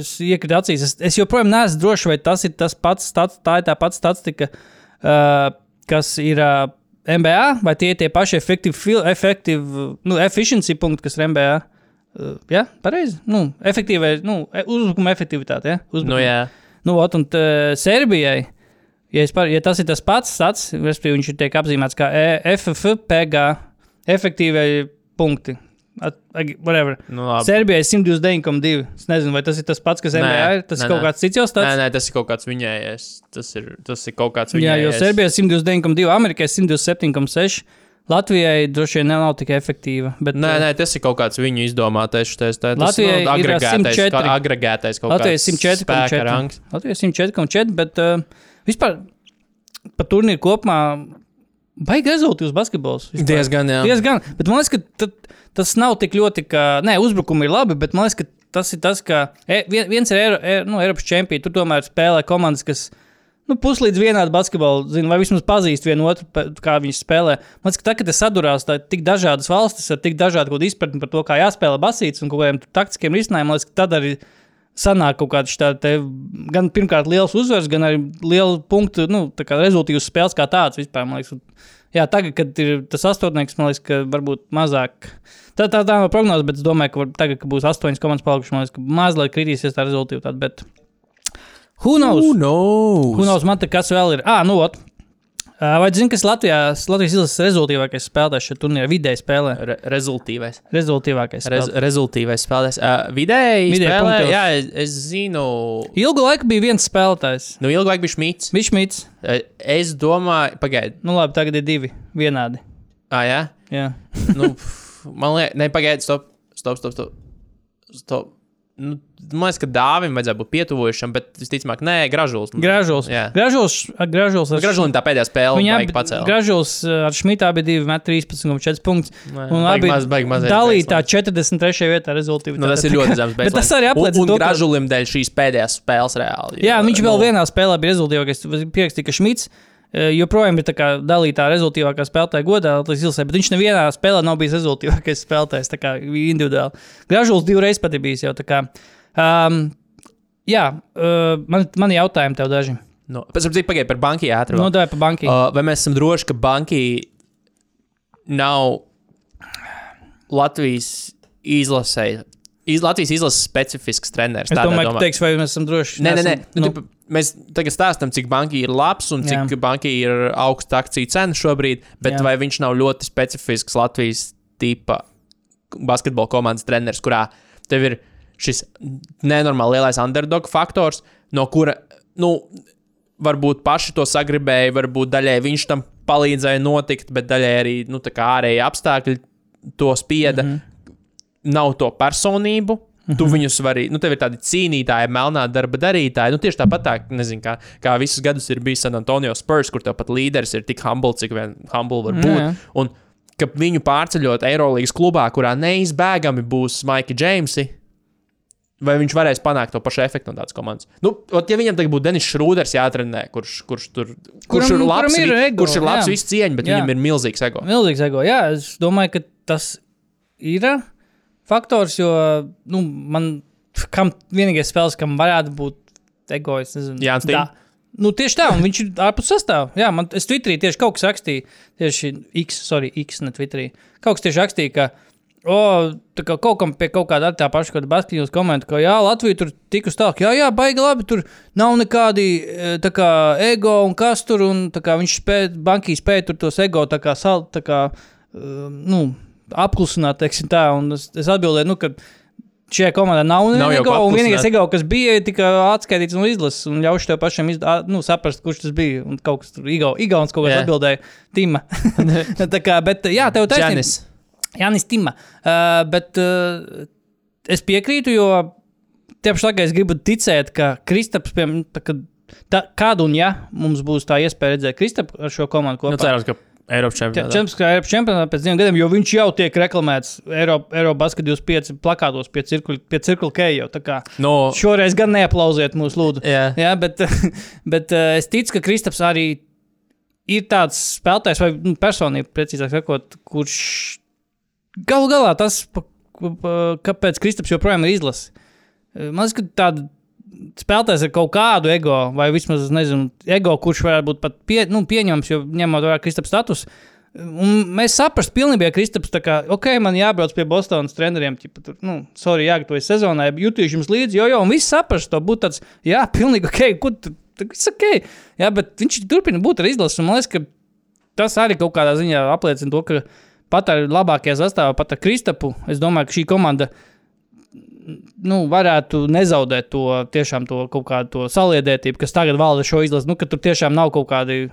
es iekritu acīs. Es, es joprojām neesmu drošs, vai tas ir tas pats, stats, tā ir tā pati statistika, uh, kas ir uh, MBA, vai tie ir tie paši efektīvi nu, efficiency punkti, kas ir MBA. Uh, jā, pareizi. Nu, efektīvai, nu, e- uzbrukuma efektivitāte. Ja? Uzbrukuma. Nu, jā. Nu, ot, un tā, Serbijai, ja, par, ja tas ir tas pats stats, respektīvi, viņš ir tiek apzīmēts kā E, FFPG, efektīvai punkti. At, whatever. Nu, labi. Serbijai 129,2. Es nezinu, vai tas ir tas pats, kas Nē, NBA ir. Tas nē, ir kaut nē. kāds cits jau Nē, stats. nē, tas ir kaut kāds viņējais. Tas ir, tas ir kaut kāds Jā, viņējais. jo Serbijai 129,2, Amerikai 127,6. Latvijai droši vien nav tik efektīva. Bet, Nē, uh, nē, tas ir kaut kāds viņu izdomātais. Tas, tas, Latvijai nu, ir agregētais, 104. kā agregētais kaut Latvijai kāds spēka 104,4. rangs. Latvijai 104,4, bet uh, vispār par turnīru kopumā baigi rezultātus basketbols. vispār. Diezgan, jā. Diezgan. Bet man liekas, ka tad, tas nav tik ļoti, ka. Nē, uzbrukumi ir labi, bet man liekas, ka tas ir tas, ka e, vien- viens ir Eiro, e, nu, Eiropas čempions. Tur tomēr spēlē komandas, kas. Nu, puslīdz vienādi basketbolu, zinu, vai vismaz pazīst vienu otru, kā viņi spēlē. Man liekas, ka tā, kad tas sadurās, tā ir tik dažādas valstis ar tik dažādu izpratni par to, kā jāspēlē basīts un kādiem taktiskiem risinājumiem. Liekas, ka tad arī sanāk kaut kāds tāds, gan pirmkārt liels uzvars, gan arī liela punktu, nu, tā kā rezultāts spēles kā tāds vispār. Man liekas, jā, tagad, kad ir tas astotnieks, man liekas, ka varbūt mazāk. Tā, tā, tā nav prognoze, bet es domāju, ka var, tagad, kad būs astoņas komandas palikušas, man liekas, ka mazliet kritīsies tā rezultātā. Bet who knows? Who knows? Who knows? Man te kas vēl ir? Ah, nu, ot. Uh, vai zini, kas Latvijā, Latvijas izlases rezultātīvākais spēlētājs šajā turnīrā vidēji spēlē? Re rezultīvais. Rezultātīvākais. Rez, spēlētājs. rezultīvais spēlētājs. Uh, vidēji, Vidēji spēlē, punktos. jā, es, es zinu. Ilgu laiku bija viens spēlētājs. Nu, ilgi laik bija šmīts. Viņš mīts. Uh, Es domāju, pagaidi. Nu, labi, tagad ir divi vienādi. Ah, jā? Jā. Nu, pf, man liekas, ne, pagaidi, stop, stop, stop. stop. stop. Nu, man liekas, ka dāvim vajadzēja būt pietuvojušam, bet visticamāk, nē, gražulis. Gražuls. Jā. Gražuls. Gražuls ar Gražulim tā pēdējā spēle Viņa baigi pacēla. Gražuls uh, ar Šmitā bija 2 metri 13,4 punktus. Nē, Un abi maz- mazais dalītā baseline. 43. vietā rezultātā. Nu, tas ir ļoti zems. Bet tas arī apliecina Un, to, un ka- gražulim dēļ šīs pēdējās spēles reāli. Jā, jo, viņš vēl nu, vienā spēlē bija rezultātīvākais. Pierakstīja, ka Šmits joprojām ir dalītā rezultātīvākā spēlētāja godā, Latvijas ilsē, bet viņš nevienā spēlē nav bijis rezultātīvākais spēlētājs, individuāli. Gražuls divreiz pat ir bijis jau tā kā. Um, jā, uh, man, man ir jautājumi tev daži. Nu, pēc tam pagaidi par banku ātrumu. Nodāvā pa bankai. Uh, vai mēs esam droši, ka banki nav Latvijas izlasē? Iz, Latvijas izlases specifisks treneris. Es domāju, domā. teiks, vai mēs esam droši. Nē, nē, nē. Nesam- Nu, nu. Mēs tagad stāstām, cik banka ir labs un cik banka ir augsta akciju cena šobrīd, bet Jā. Vai viņš nav ļoti specifisks Latvijas tipa basketbola komandas treneris, kurā tev ir šis nenormāli lielais underdog faktors, no kura, nu, varbūt paši to sagribēja, varbūt daļai viņš tam palīdzēja notikt, bet daļai arī nu, ārēji apstākļi to spieda. Mm -hmm. Nav to personību. Mm -hmm. Tu viņus vari, nu, tev ir tādi cīnītāji, melnā darba darītāji. Nu, tieši tāpat, tā, nezinu, kā, kā visus gadus ir bijis San Antonio Spurs, kur tev pat līderis ir tik humble, cik vien humble var Jā, būt. jā. Un ka viņu pārceļot Eirolandes klubā, kurā neizbēgami būs Maiki Džeimsi, vai viņš varēs panākt to pašu efektu no tādas komandas. Nu, ot, ja viņam tagad būtu Denis Šrūders jātrenē, kurš, kurš tur kurš Kuram- ir labs, ir ego, kurš ir labs jā. visu cieņu, bet jā. viņam ir milzīgs ego. Milzīgs ego. Jā, es domāju, ka tas ir faktors, jo nu, man kam vienīgais spēles, kam varētu būt ego, es nezinu. Tim? Tā. Nu, tieši tā, un viņš ir ārpus sastāvā. Jā, man tas Twitterī tieši kaut kas rakstīja, tieši X, sorry, X, ne Twitterī. Kaut kas tieši rakstīja, ka O, tā kā kaut kam pie kaut kāda tā paša, kad Basketbols komentē, ka jā, Latvija tur tikus tālāk, jā, jā, baigi labi, tur nav nekādi e, tā kā ego un kas tur, un tā kā viņš spēja, bankī spēja tur tos ego tā kā, sal, tā kā um, nu, apklusināt, teiksim tā, un es, es atbildēju, nu, ka šajā komandā nav, Nav jau ego, ko un vienīgais ego, kas bija, ir tikai atskaitīts no izlases, un ļaušu tev pašam iz, ā, nu, saprast, kurš tas bija, un kaut kas tur Igo, Igauns kaut Jā. atbildēja, Tima. tā kā, bet jā, tev taisnība. Janis. Jānis Tima. Uh, bet uh, es piekrītu, jo tieši tagad es gribu ticēt, ka Kristaps, piemēram, tā, kad, tā, kādu un ja mums būs tā iespēja redzēt Kristapu ar šo komandu kopā. Nu, cerams, ka Eiropas čempionātā. Čempions, kā Eiropas čempionātā pēc diviem gadiem, jo viņš jau tiek reklamēts Eiropas Basket 25 plakātos pie cirkula, keja. No, šoreiz gan neaplauziet mūsu lūdzu. jā. Jā, bet, bet uh, es ticu, ka Kristaps arī ir tāds spēlētājs, vai nu, personība, precīzāk sakot, kurš galu galā tas, pa, pa, kāpēc Kristaps joprojām ir izlases. Eh, Man liekas, ka tāda spēlētājs ar kaut kādu ego, vai vismaz, nezinu, ego, kurš varētu būt pat pie, nu, pieņemams, jo ņemot vērā Kristaps status. Un mēs saprast, pilnībā, ka Kristaps kā, ok, man jābrauc pie Bostonas treneriem, ķipa, tur, nu, sorry, jāgatavojas sezonai, jutīšu jums līdzi, jo, jo, un viss saprast to, būt tāds, jā, pilnīgi ok, ko tu, viss ok, jā, bet viņš turpina būt ar izlasu, un man liekas, ka tas arī kaut kādā ziņā apliecina to, ka pat ar labākajā sastāvā, pat ar Kristapu, es domāju, ka šī komanda nu, varētu nezaudēt to tiešām to kaut kādu to saliedētību, kas tagad valda šo izlasi. Nu, ka tur tiešām nav kaut kādi.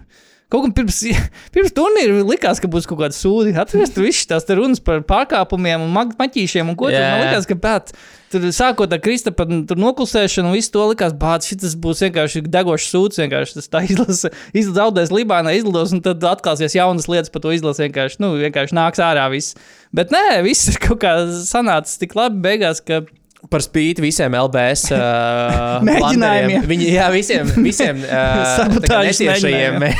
Kaut kā pirms, pirms turnīra likās, ka būs kaut kāda sūdi. Atcerieties, tur viss tās runas par pārkāpumiem un maķīšiem un ko tur. Jā. likās, ka pēc tur sākot ar Kristapa tur noklusēšanu, visu to likās, bāc, šis būs vienkārši degošs sūds. Vienkārši tas tā izlase, izzaudēs Libānā, izlidos, un tad atklāsies jaunas lietas par to izlasi. Vienkārši, nu, vienkārši nāks ārā viss. Bet nē, viss ir kaut kā sanācis tik labi beigās, ka Par spīti visiem LBS uh, Mēģinājumiem. Viņi, jā, visiem, visiem uh, sabotāžas mēģinājumiem.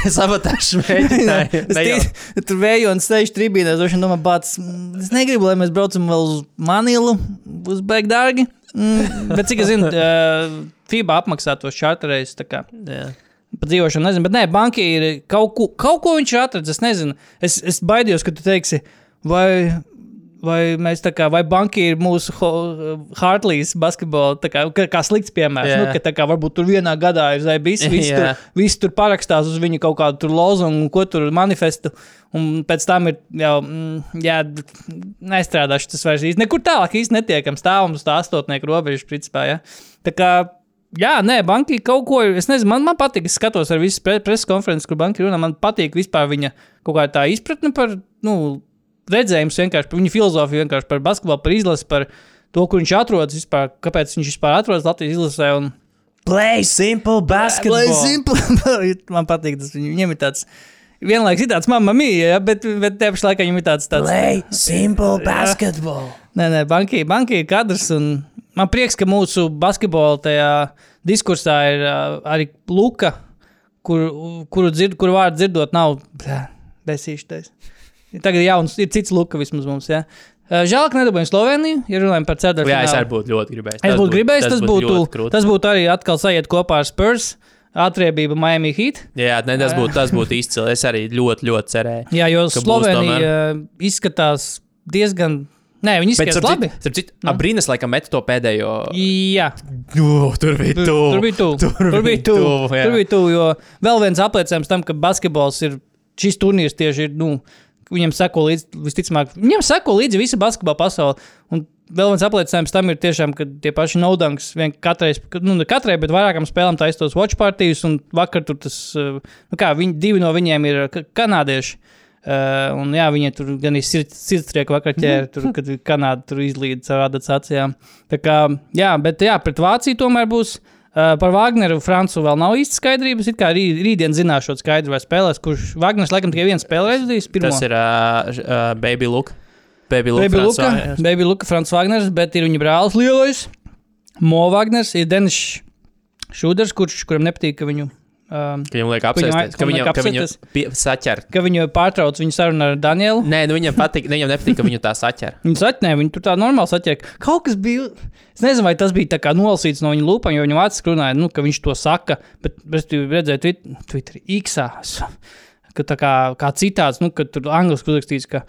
Tur vēju un steigšu tribīnē. Es droši vien domāju, bāc, es negribu, lai mēs braucam vēl uz Manilu. Būs baigi dārgi. Mm, bet cik es zinu, uh, FIBA apmaksā tos čārterējus. Jā. Pa dzīvošanu nezinu, bet nē, banka ir kaut ko, kaut ko viņš ir atradzis. Es nezinu, es, es baidījos, ka tu teiksi, vai, vai mēs tā kā, vai banki ir mūsu Hartlīs basketbola, tā kā, kā, slikts piemērs. Jā. Nu, ka tā kā varbūt tur vienā gadā ir zēbis, visi, Jā. tur, visi tur parakstās uz viņu kaut kādu tur lozungu, ko tur manifestu, un pēc tam ir jau, mm, jā, nestrādāšu tas vairs īsti. Nekur tālāk īsti netiekam, stāvam uz tā astotnieku robežas, principā, jā. Tā kā, jā, nē, banki kaut ko, es nezinu, man, man patīk, es skatos ar visu pre preses konferences, kur banki runā, man patīk vispār viņa kaut kā tā izpratne par, nu, redzējums vienkārši par viņa filozofiju, vienkārši par basketbolu, par izlasi, par to, kur viņš atrodas vispār, kāpēc viņš vispār atrodas Latvijas izlasē. Un, Play simple basketball. simple. Man patīk tas, viņ- viņam ir tāds. Vienlaikus ir tāds mamma mīja, ja, bet, bet te pašā laikā viņam ir tāds. tāds Play simple basketball. Nē, nē, banki, banki ir kadrs. un Man prieks, ka mūsu basketbola tajā diskursā ir arī Luka, kur, kuru dzird, kur vārdu dzirdot, nav besīšais. Tagad jauns, ir cits Luka vismaz mums. Ja. Uh, Žēl, ka nedabūjām Sloveniju, ja runājam par ceturto. Jā, es arī būtu ļoti gribējis. Es būtu gribējis, tas būtu, ļoti krūti. tas būtu arī atkal sajiet kopā ar Spurs. Atriebība Miami Heat. Jā, ne, tas būtu, tas būtu izcili. Es arī ļoti, ļoti cerēju. Jā, jo Slovenija uh, izskatās diezgan. Nē, viņi Bet, izskatās starp labi. starp citu, Abrīnas laikam met to pēdējo. Jā, Nu, tur bija tuvu. tur bija tuvu. Tur bija jā. Tur bija tuvu. Jo vēl viens apliecinājums tam, ka basketbols ir šis turnīrs tieši ir. Nu, Viņam seko līdzi, visticamāk, viņam seko līdzi visa basketbola pasaule. Un vēl viens apliecinājums tam ir tiešām, ka tie paši Naudanks vien katrai, nu, katrai, bet vairākām spēlēm taisītos watch partijas. Un vakar tur tas, uh, nu kā, viņi, divi no viņiem ir ka- kanādieši. Uh, un jā, viņi tur gan ir sirds, sirdstrieku vakar ķēri, tur, kad Kanāda tur izlīd ar acīm. Tā kā, jā, bet jā, pret Vāciju tomēr būs. Uh, par Wagneru Francu vēl nav īsti skaidrības. It kā rī, rītdien zināšot skaidru, vai spēlēs, kurš Wagners laikam tikai vienu spēli redzējis. Tas ir uh, uh, Baby Look. Baby Look. Baby Luka, jā. Baby Luka, Frants Wagners, bet ir viņa brālis lielais. Mo Wagners ir Denis Šuders, kurš, kuram nepatīk, ka viņu, um, Ka viņam liek Ka viņam- apsēsties, ka ka viņam viņam, liek ka apsēsties? pie- saķer. ka viņu pārtrauc viņa sarunu ar Danielu. Nē, nu viņam patīk, ne, viņam nepatīk, ka viņu tā saķer. Viņu satnē, viņi tur tā normāli satiek. Kaut kas bija. Es nezinu, vai tas bija tā kā nolasīts no viņa lūpām, jo viņam acis runāja, nu, ka viņš to saka. Bet es redzēju, Twit- Twitter, X, ka tā kā, kā citāts, nu, ka tur angliski uzrakstīts, ka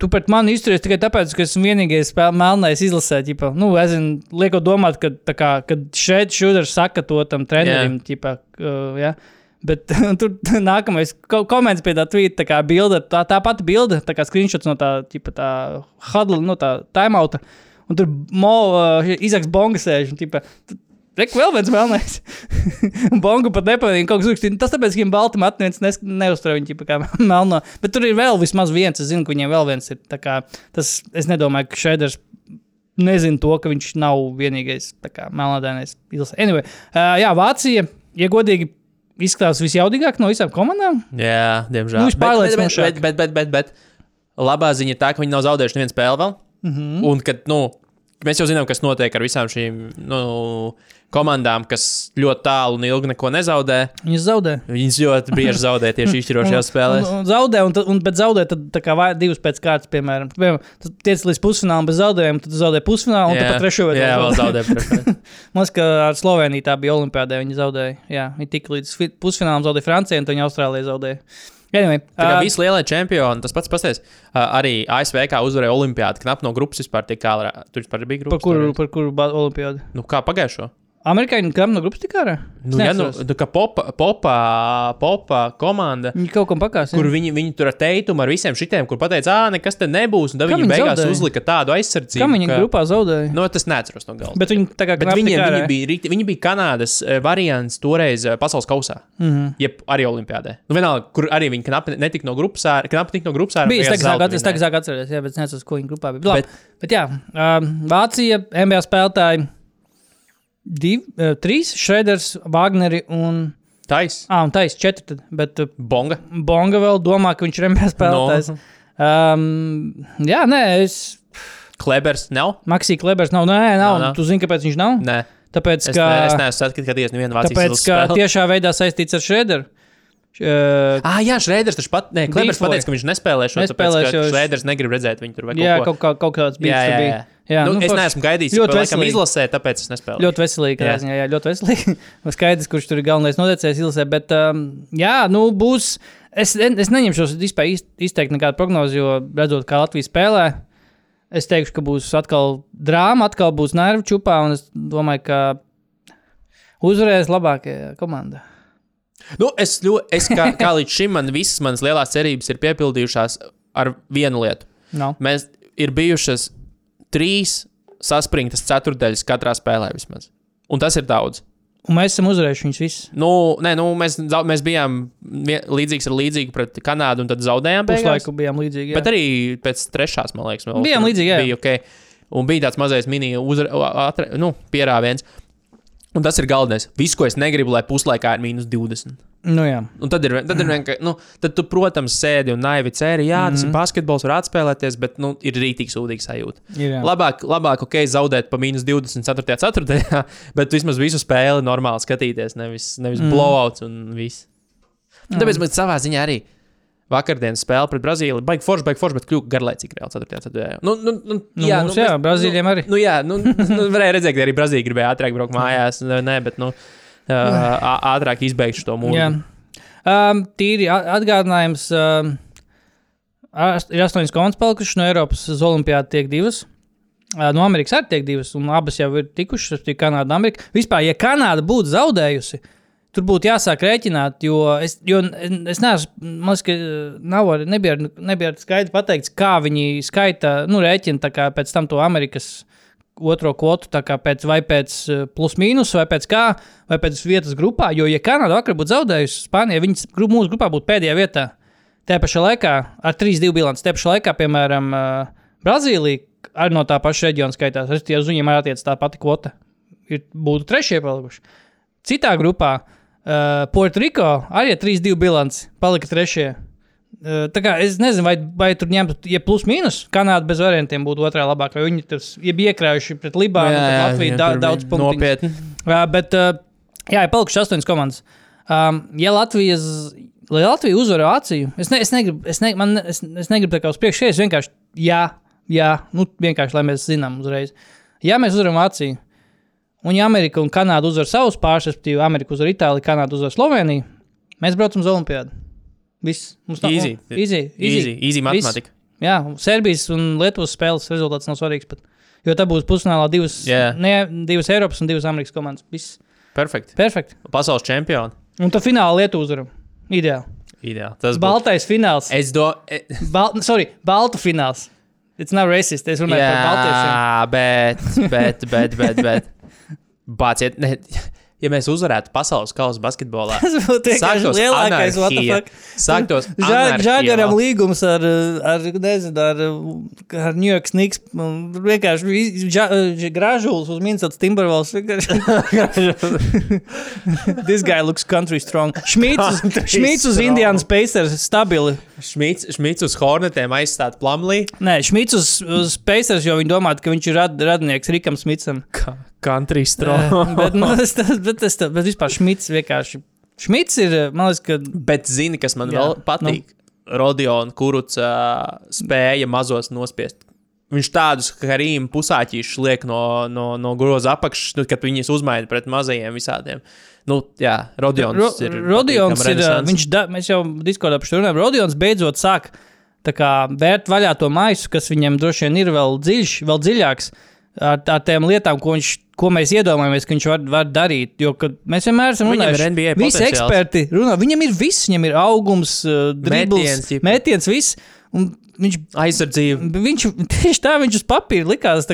tu pret mani izturies tikai tāpēc, ka esmu vienīgais spēl- melnais izlasē. Ģipa. Nu, es lieku domāt, ka, kā, kad šeit šūders saka to tam trenerim, ģipa, uh, ja. Bet tur nākamais ko komentārs pie tā tvīta, tā kā bilde, tā, tā pati bilde, tā kā screenshots no tā, ģipa, tā huddle, no tā timeouta. Un tur mo, uh, izaks bonga sēž. un, ģipa, Reku vēl viens melnais. Un Bongu pat nepamanīja, kaut kas uzrakstīja. Tas tāpēc, ka viņam balti mati neviens nes- neuztur viņu kā melno. Bet tur ir vēl vismaz viens. Es zinu, ka viņiem vēl viens ir. Kā, tas, es nedomāju, ka Šēders nezina to, ka viņš nav vienīgais melnādainais. Anyway, uh, jā, Vācija, ja godīgi, izskatās visjaudīgāk no visām komandām. Jā, diemžēl. Nu, viņš Bet- pārliecinošāk. bet, bet, bet, bet, bet, bet labā ziņa ir tā, ka viņi nav zaudējuši nevienu spēli vēl. Mm. -hmm. Un kad, nu, mēs jau zinām, kas notiek ar visām šīm nu, komandām, kas ļoti tālu un ilgi neko nezaudē. Viņi zaudē. Viņas ļoti bieži zaudē tieši izšķirošajās spēlēs. Un, un zaudē, un, tad- un, bet zaudē tad, kā vai, divas pēc kārtas, piemēram. Piemēram, tu tiec līdz pusfinālam bez zaudējuma, tad zaudē pusfinālu, un tad pat trešo vietu. Jā, vēl zaudē. Man liekas, ka ar Sloveniju tā bija Olimpijādē. Viņi zaudēja. Jā, viņi tika līdz fi- pusfinālam, zaudēja Francijai, un tad viņi Austrālijai zaudēja. Anyway, Tā kā ā, visi lielie čempioni, tas pats pasties. Arī ASV kā uzvarēja Olimpijādu, knap no grupas vispār tik kā tur vispār bija grupas. par kuru, par kuru Olimpijādu? Nu, kā pagājušo? Amerikāņi kam no grupas tik ārā? Nu, ja, nu, nu, kā popa, popa, popa komanda. Viņi kaut kam pakās. Kur viņi, viņi tur ar teikumu, ar visiem šitiem, kur pateica, ah, nekas te nebūs. Un tad viņi viņi beigās zaudēja? uzlika tādu aizsardzību. Kam viņi ka- grupā zaudēja? Nu, tas neatceros no galvas. Bet viņi tā kā tik ārā. viņi, bija, viņi bija Kanādas eh, variants toreiz eh, pasaules kausā. Mm. -hmm. Jeb arī Olimpijādē. Nu, vienalga, kur arī viņi knapi netika no grupas ārā. Knapi tika no grupas ārā. Bija, beigās tagad sāku atcerēties, jā, bet es nezinu, ko viņa grupā bija. Bet, Bet- jā, um, Vācija, NBA spēlētāji, divi, uh, trīs, Šreders, Wagneri un, Tais, ah, un Tais, četri, tad, bet uh, bonga. Bonga vēl domā, ka viņš ir NBA spēlētājs. No. Um, jā, nē, es, Klebers nav? Maksī Klebers nav, nē, nav, Nav, nav. tu zini, kāpēc viņš nav? Nē. Tāpēc, Es, ka, ne, es neesmu skatījies nevienu Vācijas tāpēc, izlases ka spēli. tiešā veidā saistīts ar Šrederu. Uh, Ah, jā, Šrēders taču pat. Nē, Klebers pateica, ka viņš nespēlēs šo Nespēlēs, tāpēc, jo Šrēders negrib redzēt viņu tur vai jā, kaut ko. kaut, kā, kaut kāds bija. Jā, nu, nu, es neesmu gaidījis, Ļoti ļoti veselīgi. izlasē, tāpēc es nespēlēju. Ļoti veselīgi. Jā. Jā, ziņā, jā ļoti veselīgi. Skaidrs, kurš tur ir galvenais noteicējs izlasē. Bet, um, jā, nu, būs. Es, es neņemšos vispār iz- izteikt nekādu prognozi, jo redzot, kā Latvija spēlē, Es teikšu, ka būs atkal drāma, atkal būs nervu čupā, un es domāju, ka uzvarēs labākajā komandā. Nu, es, ļo- es kā, kā līdz šim man visas manas lielās cerības ir piepildījušās ar vienu lietu. Nav. Mēs ir bijušas trīs saspringtas ceturdaļas katrā spēlē vismaz. Un tas ir daudz. Un mēs esam uzvarējuši viņus visus. Nu, nē, nu, mēs, mēs bijām līdzīgs ar līdzīgu pret Kanādu, un tad zaudējām. beigās. Puslaiku bijām līdzīgi. jā. Bet arī pēc trešās, man liekas, vēl Bijām līdzīgi, jā. Bija okay. Un bija tāds mazais mini uzra, atre, nu, pierāviens. Un tas ir galvenais. Viss, ko es negribu, lai puslaikā ir mīnus 20. Nu, jā. Un tad ir, tad ir vienkārši, nu, tad tu, protams, sēdi un naivi ceri, jā, tas mm. ir basketbols, var atspēlēties, bet, nu, ir rītīgi sūdīgi sajūta. Ir, jā. Labāk, labāk, ok, zaudēt pa mīnus 24. ceturtajā, bet vismaz visu spēli normāli skatīties, nevis, nevis mm. blowouts un viss. Un Tāpēc man savā ziņā arī vakardienas spēle pret Brazīliju baigi forši, baigi forši, bet kļuva garlaicīgi reāli 4. ceturtajā. Nu, nu, nu, Nu, mums, jā, Brazīļiem nu, arī. Nu, jā, nu, nu, varēja redzēt, ka arī Brazīlija gribēja ātrāk braukt mājās, nē bet, nu, ātrāk izbeigšu to mūžu. jā. Um, tīri atgādinājums. Um, ir astoņas komandas palikušas no Eiropas uz Olimpijādu tiek divas. Uh, no Amerikas arī tiek divas, un abas jau ir tikušas. Tas ir Kanāda un Amerika. Vispār, ja Kanāda būtu zaudējusi, tur būtu jāsāk rēķināt, jo es, jo es neesmu, man liekas, ka nav, ar- nebija, nebija skaidri pateikts, kā viņi skaita, nu, rēķina pēc tam to Amerikas otro kvotu, pēc, vai pēc eh, plus mīnus, vai pēc kā, vai pēc vietas grupā. Jo, ja Kanāda vakar būtu zaudējusi Spāniju, viņas mūsu grupā būtu pēdējā vietā. Tajā pašā laikā ar 3-2 bilanci. Tajā pašā laikā, piemēram, eh, Brazīlija arī no tā paša reģiona skaitās. Es tie uz viņiem arī attiec tā pati kvota. Ir, būtu trešie palikuši. Citā grupā uh, Puertoriko arī ar 3-2 bilanci palika trešie. Tā kā es nezinu, vai, vai tur ņemtu, ja plus mīnus, Kanāda bez variantiem būtu otrā labākā. Viņi ja bija iekrājuši pret Libānu, pret Latviju da, daudz punktu. Nopietni. Uh, bet, jā, ir palikušas astoņas komandas. Um, ja Latvijas, lai Latvija uzvar Vāciju, es, ne, es negribu, es, ne, man, es, es negribu tā kā uz priekšu, es vienkārši, jā, jā, nu, vienkārši, lai mēs zinām uzreiz. Ja mēs uzvaram Vāciju, un ja Amerika un Kanāda uzvar savus pāris, respektīvi, Amerika uzvar Itāliju, Kanāda uzvar Sloveniju, mēs braucam uz Olimpiādu. Viss. Mums. Easy, Easy, easy matemātika. Jā, Serbijas un Lietuvas spēles rezultāts nav svarīgs. Pat, jo tā būs pusfinālā divas, Jā. ne, divas Eiropas un divas Amerikas komandas. Viss Perfekti. perfekti. Pasaules čempioni. Un tā fināla Lietuvas uzvaram. Ideāli. Ideāli. Tas būtu. Baltais fināls. Es do... e- Bal sorry, Baltu fināls. It's not racist. Es runāju par Baltiešiem. Jā, bet, bet, bet, bet, bet. Bāciet, ne, ja mēs uzvarētu pasaules kausa basketbolā, Tas būtu lielākais. Sāktos anarhija. līgums ar, ar, nezinu, ar, ar New York Snigs. un Vienkārši vi- ža- gražulis uz Minnesota Timberwolves. This guy looks country strong. Šmīts uz, Šmīts. Indianas Pacers stabili. Šmits uz Hornetiem aizstāt Plumlī. Nē, Šmīts uz, uz Pacers, jo viņi domā, ka viņš ir rad, radinieks Rikam Smitsam. Country Eh, strong. bet, nu, tas, tas, bet, tas, bet vispār Šmits vienkārši. Šmits ir, man liekas, ka Bet zini, kas man Jā, vēl patīk? Nu. Rodions Kuruts uh, spēja mazos nospiest. Viņš tādus karīmu pusāķīšus liek no, no, no groza apakšas, nu, kad viņus uzmaina pret mazajiem visādiem. Nu, jā, Rodions Ro ir. Rodions ir. Viņš, da, mēs jau diskusijā par šo runājam. Rodions beidzot sāk tā kā, vērt vaļā to maisu, kas viņam droši vien ir vēl dziļš, vēl dziļāks. Ar ar tām lietām, ko, viņš, ko mēs iedomājamies, ka viņš var, var darīt. Jo mēs vienmēr esam runājuši, NBA visi potenciāls. eksperti runā, viņam ir viss, viņam ir augums, uh, dribbles, metiens, viss. Viņš aizsardzība. Viņš tieši tā, viņš uz papīra likās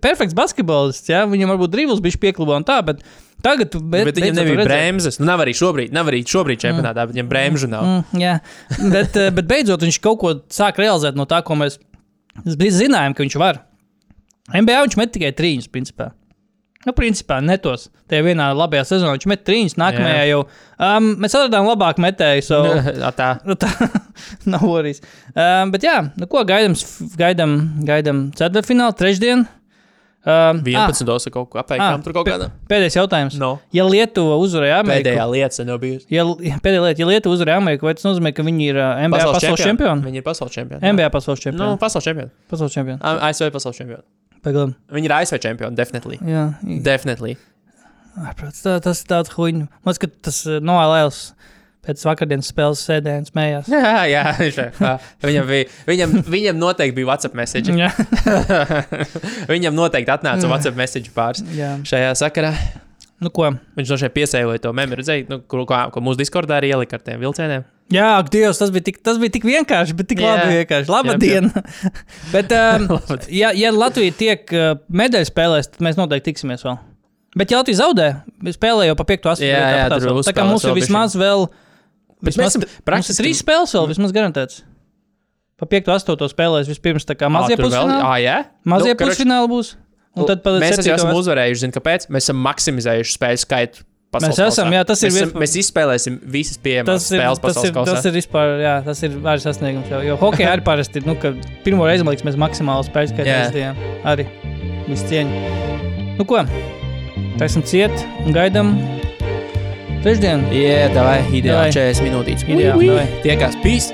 perfekts basketbolists. Ja? Viņam varbūt dribbles bija piekluba un tā, bet tagad tu Bet, bet viņam beidzot nebija bremzes. Nu, nav arī šobrīd, nav arī šobrīd čempionātā, bet viņam bremžu nav. Mm, jā, bet, eh, bet beidzot viņš kaut ko sāk realizēt no tā, ko mēs zinājām, ka viņš var. NBA viņš met tikai trījus, principā. Nu, principā, netos. Tajā vienā labajā sezonā viņš met trījus, nākamajā Jā. jau um, mēs atradām labāku metēju. So, Tā. Nu, tā nav worries. Um, bet jā, nu, ko gaidām? Gaidām, gaidām ceturtfinālu, trešdienu. Um, 11. dosa kaut ko apēkām tur kaut kādā. Pēdējais jautājums. No. Ja Lietuva uzvarēja Ameriku, Pēdējā lieta nav bijusi. ja, pēdējā lieta, ja Lietuva uzvarēja Ameriku, vai tas nozīmē, ka viņi ir uh, NBA pasaules, pasaules čempioni? Viņi ir pasaules čempioni. NBA pasaules Nu, čempioni. pasaules čempioni. Pasaules čempioni. ASV pasaules čempioni. Pagaidām. Viņi ir ASV čempioni, definitely. Jā, Definitely. ārprāts, tā, tas ir tāds huīņš. Man liekas, ka tas Noā Lēls pēc vakardienas spēles sēdēja un smējās. Jā, jā, ir. Viņam, bija, viņam, viņam noteikti bija WhatsApp message. Jā, viņam noteikti atnāca WhatsApp message pāris jā. šajā sakarā. Nu, ko? Viņš no šeit piesēloja to memori, redzēja, nu, ko, ko, ko mūsu Discordā arī ielika ar tiem vilcieniem. Jā, ak, Dievs, tas bija tik, tas bija tik vienkārši, bet tik Jā. labi vienkārši. Jā, Labdien! bet, um, ja, ja Latvija tiek uh, medaļu spēlēs, tad mēs noteikti tiksimies vēl. Bet, ja Latvija zaudē, spēlē jau pa 5. astoņu. Jā, jā, tur tā kā mums ir vismaz vēl. Mēs Vismaz, ir praktiski- trīs spēles vēl, vismaz garantēts. Pa 5. 8. spēlēs vispirms tā kā mazie pusfināli. Mazie Nu, pusfināli būs. Un tad mēs esam uzvarējuši, zinu, kāpēc. Mēs esam maksimizējuši spēļu skaitu. Mēs esam, jā, tas ir mēs, viens- mēs izspēlēsim visas pieejamas Tas spēles tas, pasaules ir, tas kausā. ir vispār, jā, tas ir arī sasniegums. Jau, jo hokeja arī parasti nu, ka pirmo reizi, man liekas, mēs maksimāli spēļu skaitu Jā. Arī visu cieņu. Nu, ko? Tā esam ciet un gaidām trešdienu. Jā, tā vai ideāli Davai. 40 minūtītes. Ideāli, davai. Tiekās pīs!